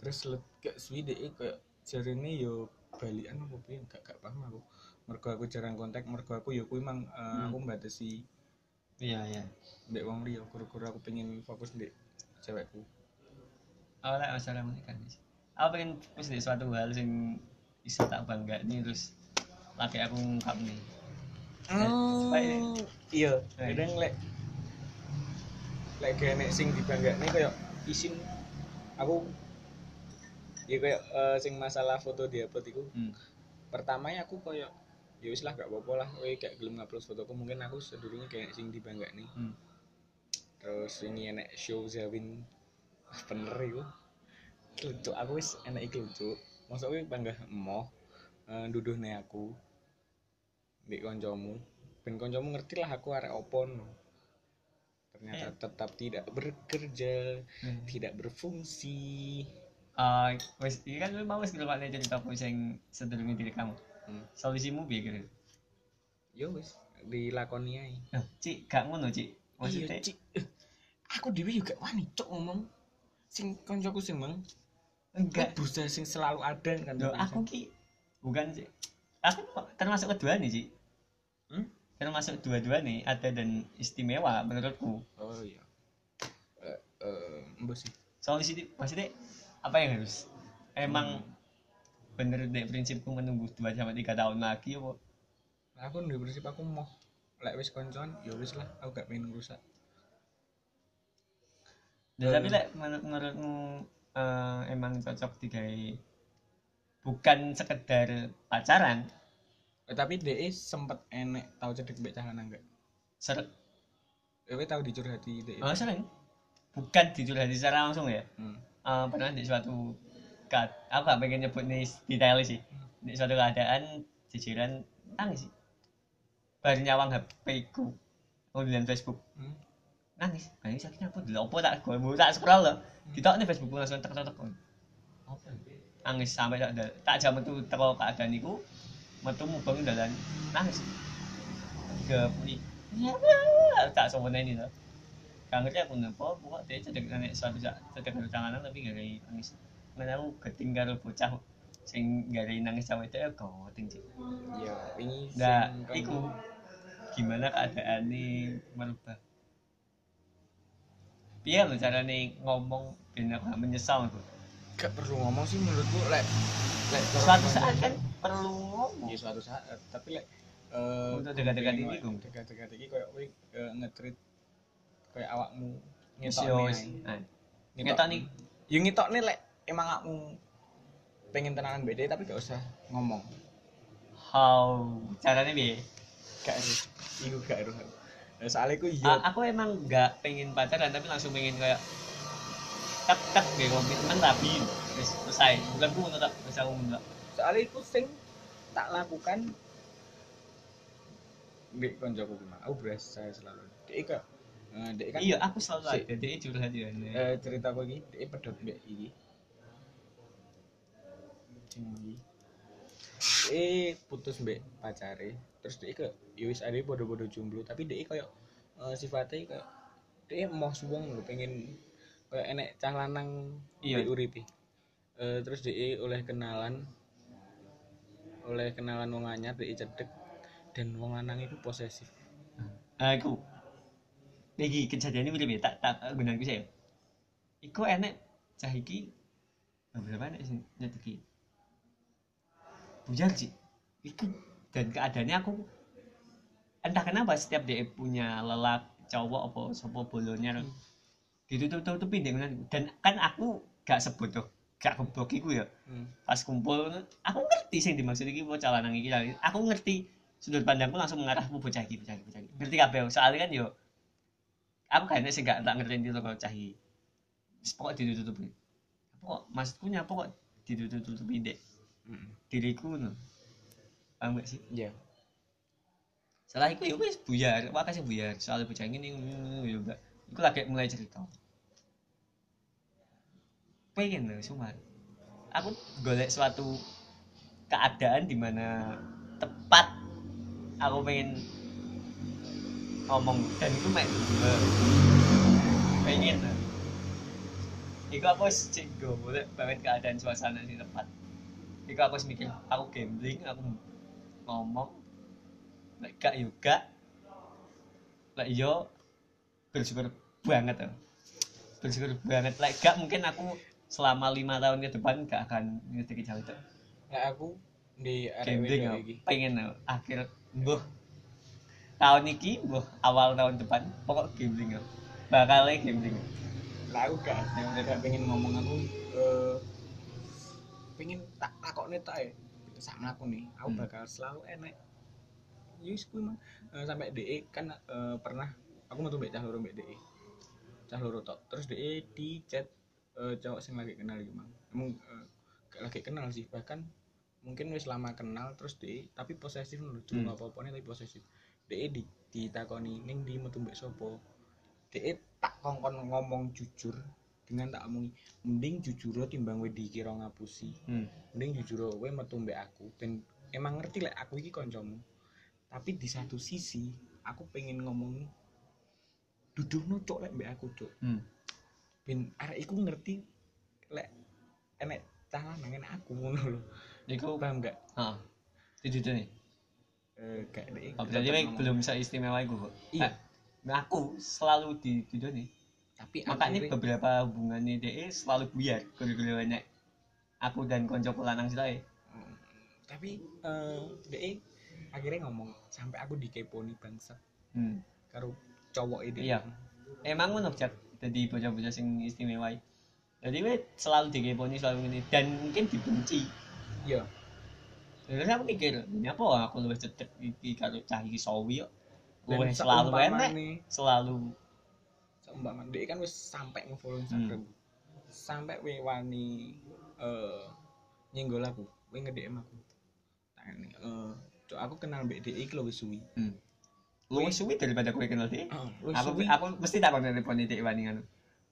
terus let kayak suwi dek kayak jarene yo balikan apa piye? Gak gak paham aku. Mergo aku jarang kontak mergo aku yo kuwi mang eh, Hmm. aku mbatasi iya iya. Ndek wong liya kura-kura aku pengen fokus ndek cewekku. Aku tak masalah menikah sih aku pengen fokus di suatu hal yang bisa tak bangga nih terus laki aku ngungkap nih. Oh, iya, kadang lek lek gak enek sing dibanggakne koyo isin. Aku ya koyo eh, sing masalah foto diupload iku hmm. pertama ya aku koyo ya wis lah gak apa-apa lah kowe gak gelem ngupload fotoku mungkin aku sedurunge kayak sing dibanggakne hmm. terus ini enek show Zawin bener iku lucu aku wis enek iki lucu masa kowe bangga emoh uh, nduduhne aku mbek kancamu ben kancamu ngerti lah aku arek opo no. ternyata tetap tidak bekerja Hmm. tidak berfungsi Ah, wes iki kan lu mau wis ngrungokne ceritaku sing sedurunge diri kamu. Hmm. Solusimu piye kira? yo wis dilakoni ae Loh, Cik, gak ngono, Cik. Maksudnya iya Cik. Eh, aku dhewe juga wani cok ngomong sing kancaku sing mang enggak. berusaha sing selalu ada kan Loh, aku ki bukan Cik. Aku termasuk kedua nih, Cik. Hmm? Termasuk dua-dua nih, ada dan istimewa menurutku. oh iya eh eh mbok sih Solusi maksudnya apa yang harus? Emang bener deh prinsipku menunggu 2 sampai 3 tahun lagi apa? aku di prinsip aku mau lek wis koncoan ya wis lah aku gak pengen rusak Ya, tapi lek menurut menurutmu eh, emang cocok digawe bukan sekedar pacaran, eh, tapi DE sempet enek tau cedek mbek cah lanang gak seret kowe tau dicurhati DE oh, sering bukan dicurhati secara langsung ya. hmm. Eh, pernah di suatu kat aku gak pengen nyebut nih detail sih. Di suatu keadaan jajaran nangis sih. Baru nyawang HP ku, kemudian Facebook. Hmm. nangis nangis akhirnya apa dulu apa tak gue mau tak scroll loh kita nih Facebook langsung tek tek tek apa nangis sampai tak tak jam itu teko keadaan itu metu mubang dalan nangis. Gak punya tak sombong ini loh ngerti aku nopo pokok dia cedek nenek suatu saat cedek tanganan tapi gak ada nangis. Mana aku ketinggal bocah sing gak ada nangis cawe itu ya kau tinggi iya ini nah iku gimana keadaan ini merubah? Piye lo carane ngomong ben aku gak menyesal tuh gak perlu ngomong sih menurutku lek lek suatu saat kan perlu ngomong. Ya suatu saat tapi lek eh Untuk dekat-dekat ini, dekat-dekat ini koyo kowe koyo awakmu ngetokne yo wis. ae. Nah, Ngetok- ngetok nih. lek emang aku pengen tenanan beda tapi gak usah ngomong. How? Caranya piye? Gak harus iku gak harus Eh, soalnya aku iya. Aku emang gak pengen pacaran tapi langsung pengen kayak tak tak gue komitmen tapi selesai. Bukan gue tak wis aku tak. soalnya aku sing tak lakukan di koncoku gimana aku berasa selalu. Dia eh, kan iya aku selalu Si- ada. Dia curhat ya eh, cerita aku ini dia pedot mbak iki sing iki eh putus mbak pacare. Terus dia ke yowis ada bodoh-bodoh jomblo. Tapi dia kayak eh, sifatnya kayak dia mau suwung lho pengen kayak enek cah lanang Iya. di uripe. Eh, terus dia oleh kenalan oleh kenalan wong anyar dia cedek dan wong lanang itu posesif. Aku lagi kejadian ini mirip ya tak tak gunakan saya iku enek cah iki beberapa enek sing nyeteki bujar sih iku dan keadaannya aku entah kenapa setiap dia punya lelak cowok apa sopo bolonya ditutup tutupin dengan dan kan aku gak sebut tuh gak keblok iku ya. Hmm. pas kumpul aku ngerti sih dimaksud iki bocah lanang iki. Aku ngerti sudut pandangku langsung mengarah ke bocah iki bocah iki bocah iki. Ngerti kabeh? Soalnya kan yo aku kayaknya sih gak tak ngerti itu kok cah iki Wis pokok ditutupi pokok maksudku nyapa kok ditutupi dek diriku no paham gak sih? Iya. Salah iku ya wis buyar. Wah kasih buyar. Soalnya bocah ini yo gak iku lagi mulai cerita. Pengen loh cuma aku golek suatu keadaan di mana tepat aku pengen ngomong dan itu mek eh, pengen. Loh Iku aku wis cek go boleh banget keadaan suasana sing tepat. Iku aku wis mikir aku gambling, aku ngomong lek gak juga lek yo bersyukur banget tuh bersyukur banget. Lek gak mungkin aku selama lima tahun ke depan gak akan ngerti jauh itu Nah, aku di area gambling iki. pengen akhir mbuh tahun ini mbuh awal tahun depan pokok gambling aku bakalnya gambling. Lah aku gak gak pengen ngomong aku eh pengen tak takokne tak ya sak mlaku nih. Aku Hmm. bakal selalu enek. Yus kuwi mah Eh, sampai DE kan eh, pernah aku metu mbek cah loro mbek DE cah loro tok. Terus DE di chat eh, cowok sing lagi kenal iki mang. Emang gak lagi kenal sih. Bahkan mungkin wis lama kenal terus DE tapi posesif lho cuma Hmm. apa-apane tapi posesif DE di ditakoni ning di metu mbek sopo. DE tak kongkon ngomong jujur dengan tak omongi mending jujur lo timbang we dikira ngapusi. Hmm. mending jujur we metu mbek aku. Ben emang ngerti lek aku iki kancamu. Tapi di satu sisi aku pengen ngomong duduhno cok lek mbek aku cok hmm. ben arek iku ngerti lek enek cah lanang enek aku ngono lho. Iku paham gak? Ah itu nih eh gak dek oh, berarti belum seistimewa itu kok? Iya. Nah, aku selalu di di nih tapi makanya akhirnya- beberapa hubungannya DE selalu buyar kalau banyak. Aku dan konco lanang sih Hmm, tapi eh dek akhirnya ngomong sampai aku dikeponi bangsa. Hmm. karo cowok ini. Iya. emang ngono jak jadi bocah-bocah sing istimewa. Jadi we selalu dikeponi selalu ini dan mungkin dibenci. Iya terus aku mikir ini apa aku lebih cedek iki kalau cah iki kok Dan Luwih selalu seumpamane- selalu seumpama dia kan wis sampai nge-follow Instagram. Sampai we wani eh nyenggol aku we nge-DM aku. Tanya eh cok aku kenal mbak DE iki lho wis suwi. Hmm. luwih suwi daripada kowe kenal DE Heeh, wis aku suwi. aku mesti tak kon telepon DE wani ngono.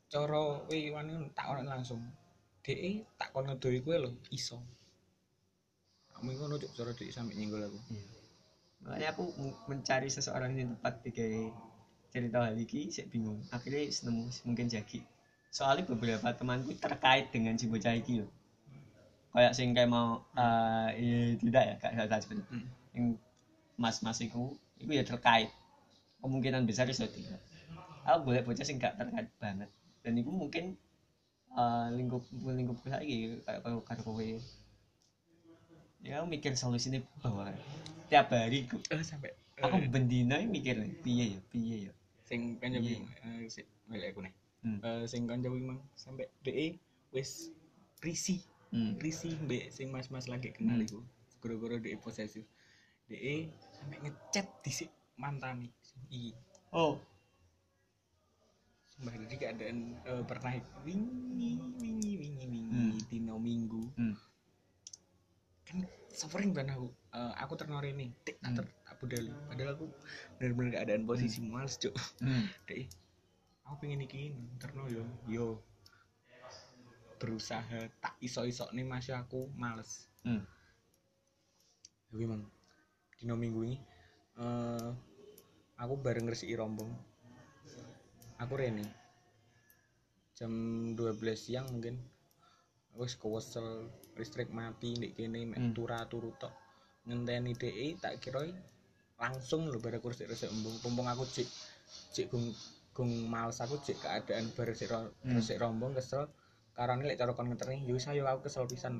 Cara we wani tak ono langsung. DE tak kon ngedoi kowe lho iso kamu ngono cok cara DE sampai nyenggol aku. Makanya aku mencari seseorang yang tepat dikai cerita hal ini saya bingung. Akhirnya nemu mungkin jagi soalnya beberapa temanku terkait dengan si bocah iki loh kayak sing kayak mau iya, tidak ya kayak gak sebenarnya Hmm. yang mas-mas iku itu ya terkait. Kemungkinan besar iso tidak. Aku boleh bocah sing gak terkait banget. Dan itu mungkin eh, lingkup lingkup lagi kayak karo karo kowe ya aku mikir solusinya bahwa tiap hari aku, eh sampai aku eh, bendina ini mikir piye ya piye ya sing bingung eh sik balik aku nih Hmm. Eh, sing kanca mang sampai DE wis risih hmm. risih mbek sing mas-mas lagi kenal Hmm. iku gara-gara DE posesif DE sampai ngechat dhisik mantane iki oh sumpah jadi keadaan eh, pernah wingi wingi wingi wingi Hmm. dino minggu hmm. Kan suffering banget aku Eh, aku terno ini tik Hmm. ter tak budali padahal aku bener-bener keadaan posisi males cuk hmm. DE aku pengen iki terno yo yo berusaha tak iso-iso nih masih aku males hmm. Tapi emang dino minggu ini eh aku bareng resiki rombong. Aku rene. Jam 12 siang mungkin. Wis kewesel listrik mati ndek kene mek Hmm. turu turu tok. Ngenteni DE tak kira langsung lho bare kursi resik embung. Pumpung aku cik cik gung gung males aku cik keadaan bar resik Hmm. resik rombong kesel. Karena lek cara kon ngeteri, yo wis ayo aku kesel pisan.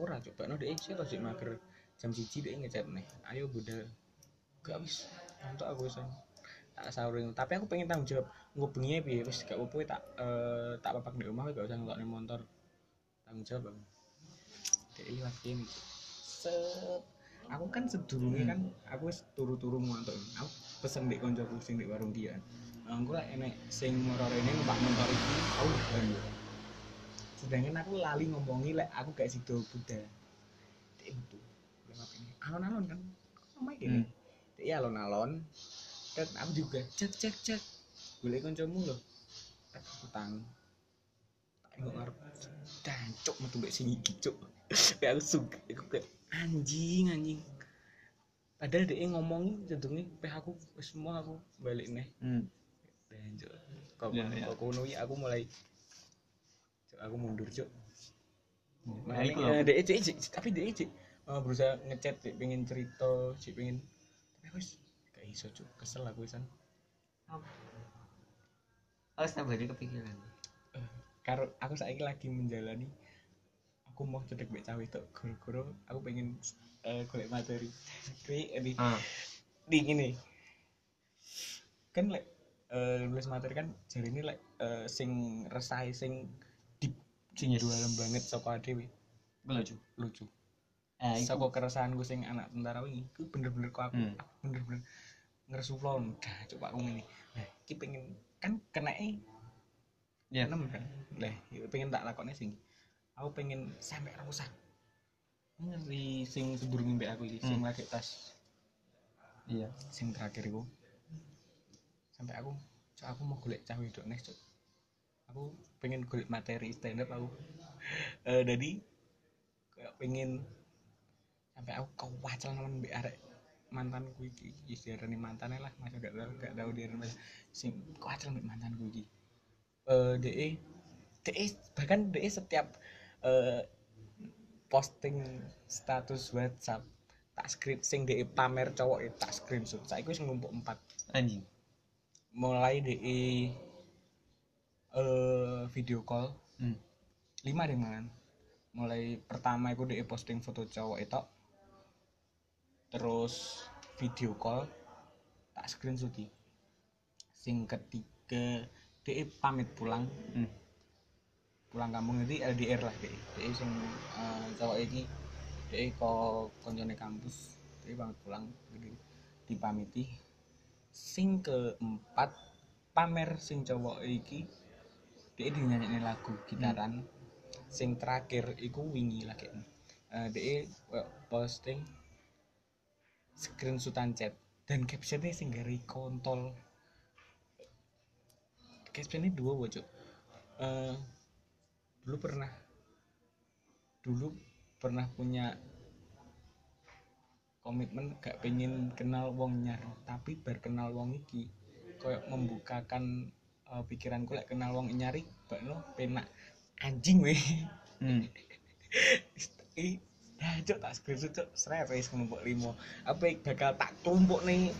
Ora coba no DE sih sik mager jam siji dia ngechat nih ayo budal gak wis untuk aku wis tak sauring tapi aku pengen tanggung jawab ngubunginya piye wis gak apa-apa tak eh, tak papak di rumah gak usah ngelokne motor tanggung jawab dia liwat ini set. Aku kan sedurunge kan aku wis turu-turu ngantuk aku pesen di koncoku sing di warung dia. Aku lah enek sing moro rene numpak motor iki aku baru sedangkan aku lali ngomongi lek aku gak sido budal dia itu lewat ini. Alon-alon kan? Sama gini Hmm. iya alon-alon. Dan aku juga cek cek cek. Boleh kancamu loh tak utang nggak ngarep dancuk metu mbek sing iki cuk? Kayak aku suka aku kayak anjing anjing. Padahal dia ngomongi jadinya peh aku semua aku balik nih hmm. Ya, ya. kok kuno iki? Aku mulai Cuk, aku mundur cuk. Nah, lho. eh, dia cik, tapi dia cik eh, berusaha ngechat pengen cerita cik pengen. Tapi aku gak iso cuk. Kesel aku aku setiap hari kepikiran karo aku saiki lagi menjalani aku mau cedek mbek cawe tok goro-goro aku pengen eh, golek materi. Kuwi ah. di gini. Kan lek eh, nulis materi kan jari ini lek eh, sing resah sing deep sing Yes. dalam banget saka dhewe. Lucu? Lucu. Eh saka keresahan gue sing anak tentara wingi ku bener-bener kok aku Hmm. bener-bener ngeresuflon dah coba aku ngene. Nah iki pengen kan kena e ya enam kan. Lah ya pengen tak lakone sing aku pengen sampai rusak ngeri sing sedurunge mbek aku iki sing Hmm. lagi tas. Iya. Sing terakhir iku. Sampai aku cok aku mau golek cah wedok next cok. Aku pengen golek materi stand up aku. Eh jadi kayak pengen sampai aku kewacel nemen mbek arek mantanku iki. Istilahnya mantannya lah masa gak tau gak tau dia sing kewacel mbek mantanku iki eh de de bahkan de setiap eh posting status WhatsApp tak screen sing de pamer cowok tak screenshot. Saiki wis ngumpuk empat. Anjing. Mulai de eh video call. Hmm. lima deh mangan. Mulai pertama aku de posting foto cowok itu terus video call tak screenshot iki. sing ketiga de pamit pulang. Hmm. pulang kampung jadi LDR lah deh deh sing eh, cowok iki deh kok koncone kampus deh pamit pulang. Jadi dipamiti. Sing keempat pamer sing cowok iki dia dinyanyiin lagu gitaran. Sing terakhir iku wingi lagi. Uh, dia posting screenshotan chat. Dan captionnya sing gari kontol captionnya dua bocok Eh, dulu pernah dulu pernah punya komitmen gak pengen kenal wong nyar tapi berkenal wong iki koyo membukakan eh, pikiranku lek kenal wong nyari bakno penak. Anjing weh. Hmm. ih dah cok tak screenshot cok seret wis kelompok limo. Apa bakal tak tumpuk nih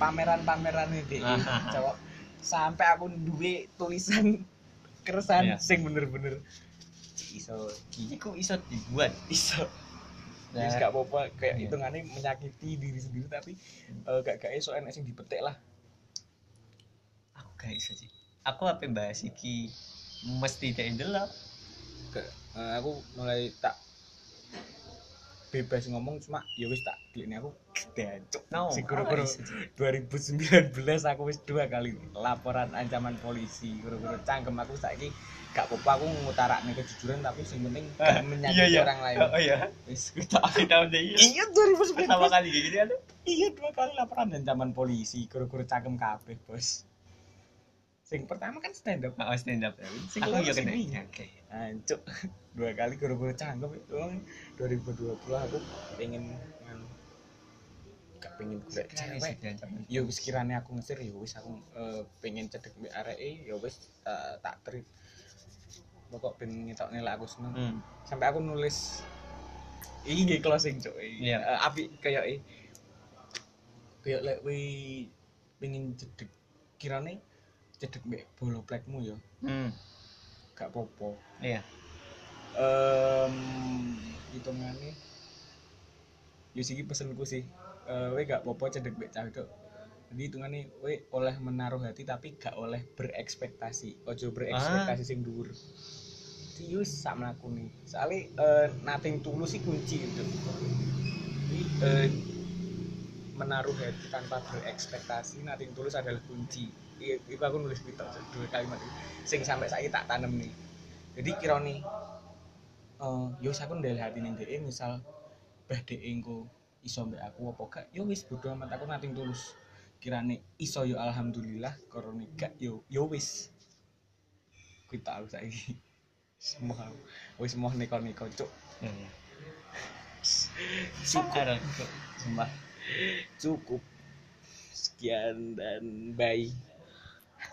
pameran-pameran ini cowok sampai aku duwe tulisan keresahan Iya. sing bener-bener iso iku iso dibuat? Iso. Nah, Wis gak apa-apa kayak iya. hitungannya menyakiti diri sendiri tapi eh, gak gak iso enek sing dipetik lah. Aku gak iso sih aku apa bahas iki? Mesti tak ndelok. Ke- eh, aku mulai tak bebas ngomong cuma ya wis tak ini aku dancuk no si guru-guru iso, Ci. 2019 aku wis dua kali laporan ancaman polisi. Guru-guru cangkem aku saiki gak apa-apa aku ngutarakne kejujuran tapi sing penting gak menyakiti orang lain. Oh iya. Wis kita kita udah iya. Iya 2019 pertama kali gini ada iya dua kali laporan ancaman polisi guru-guru cangkem kabeh bos sing pertama kan stand up oh stand up Sing aku sing kena oke. Ancuk. Dua kali guru-guru cangkem itu. Kan 2020 aku pengen gak pengen golek cewek. ya wis kirane aku ngesir ya wis. Aku eh, pengen cedek mbek areke ya wis eh, tak trip. Pokok ben ngetokne lek aku seneng. Hmm. sampai aku nulis iki nggih closing cuk. Iya. Eh, apik kayak e kayak lek we pengen cedek kirane cedek mbek bolo plekmu ya. Hmm. gak popo iya. Em hitungane. Yo siki pesenku sih. Eh we gak popo cedek mbek cah wedok. Jadi hitungane we oleh menaruh hati tapi gak oleh berekspektasi. Ojo berekspektasi sing dhuwur. Tius sak mlakune. Soalnya eh, nating tulus sih kunci itu. Jadi eh, menaruh hati tanpa berekspektasi nating tulus adalah kunci Iya, itu aku nulis itu dua kalimat sing sampai saya tak tanam nih. Jadi kira nih eh yo aku ndel hati ning dhek misal bah dhek engko iso mbek aku apa gak yo wis bodo amat aku nating tulus. Kirane iso yo alhamdulillah korone gak yo yo wis. Kuwi tak aku saiki. Semua wis mau neko-neko cuk. Iya. Cukup. Cukup. Sekian dan bye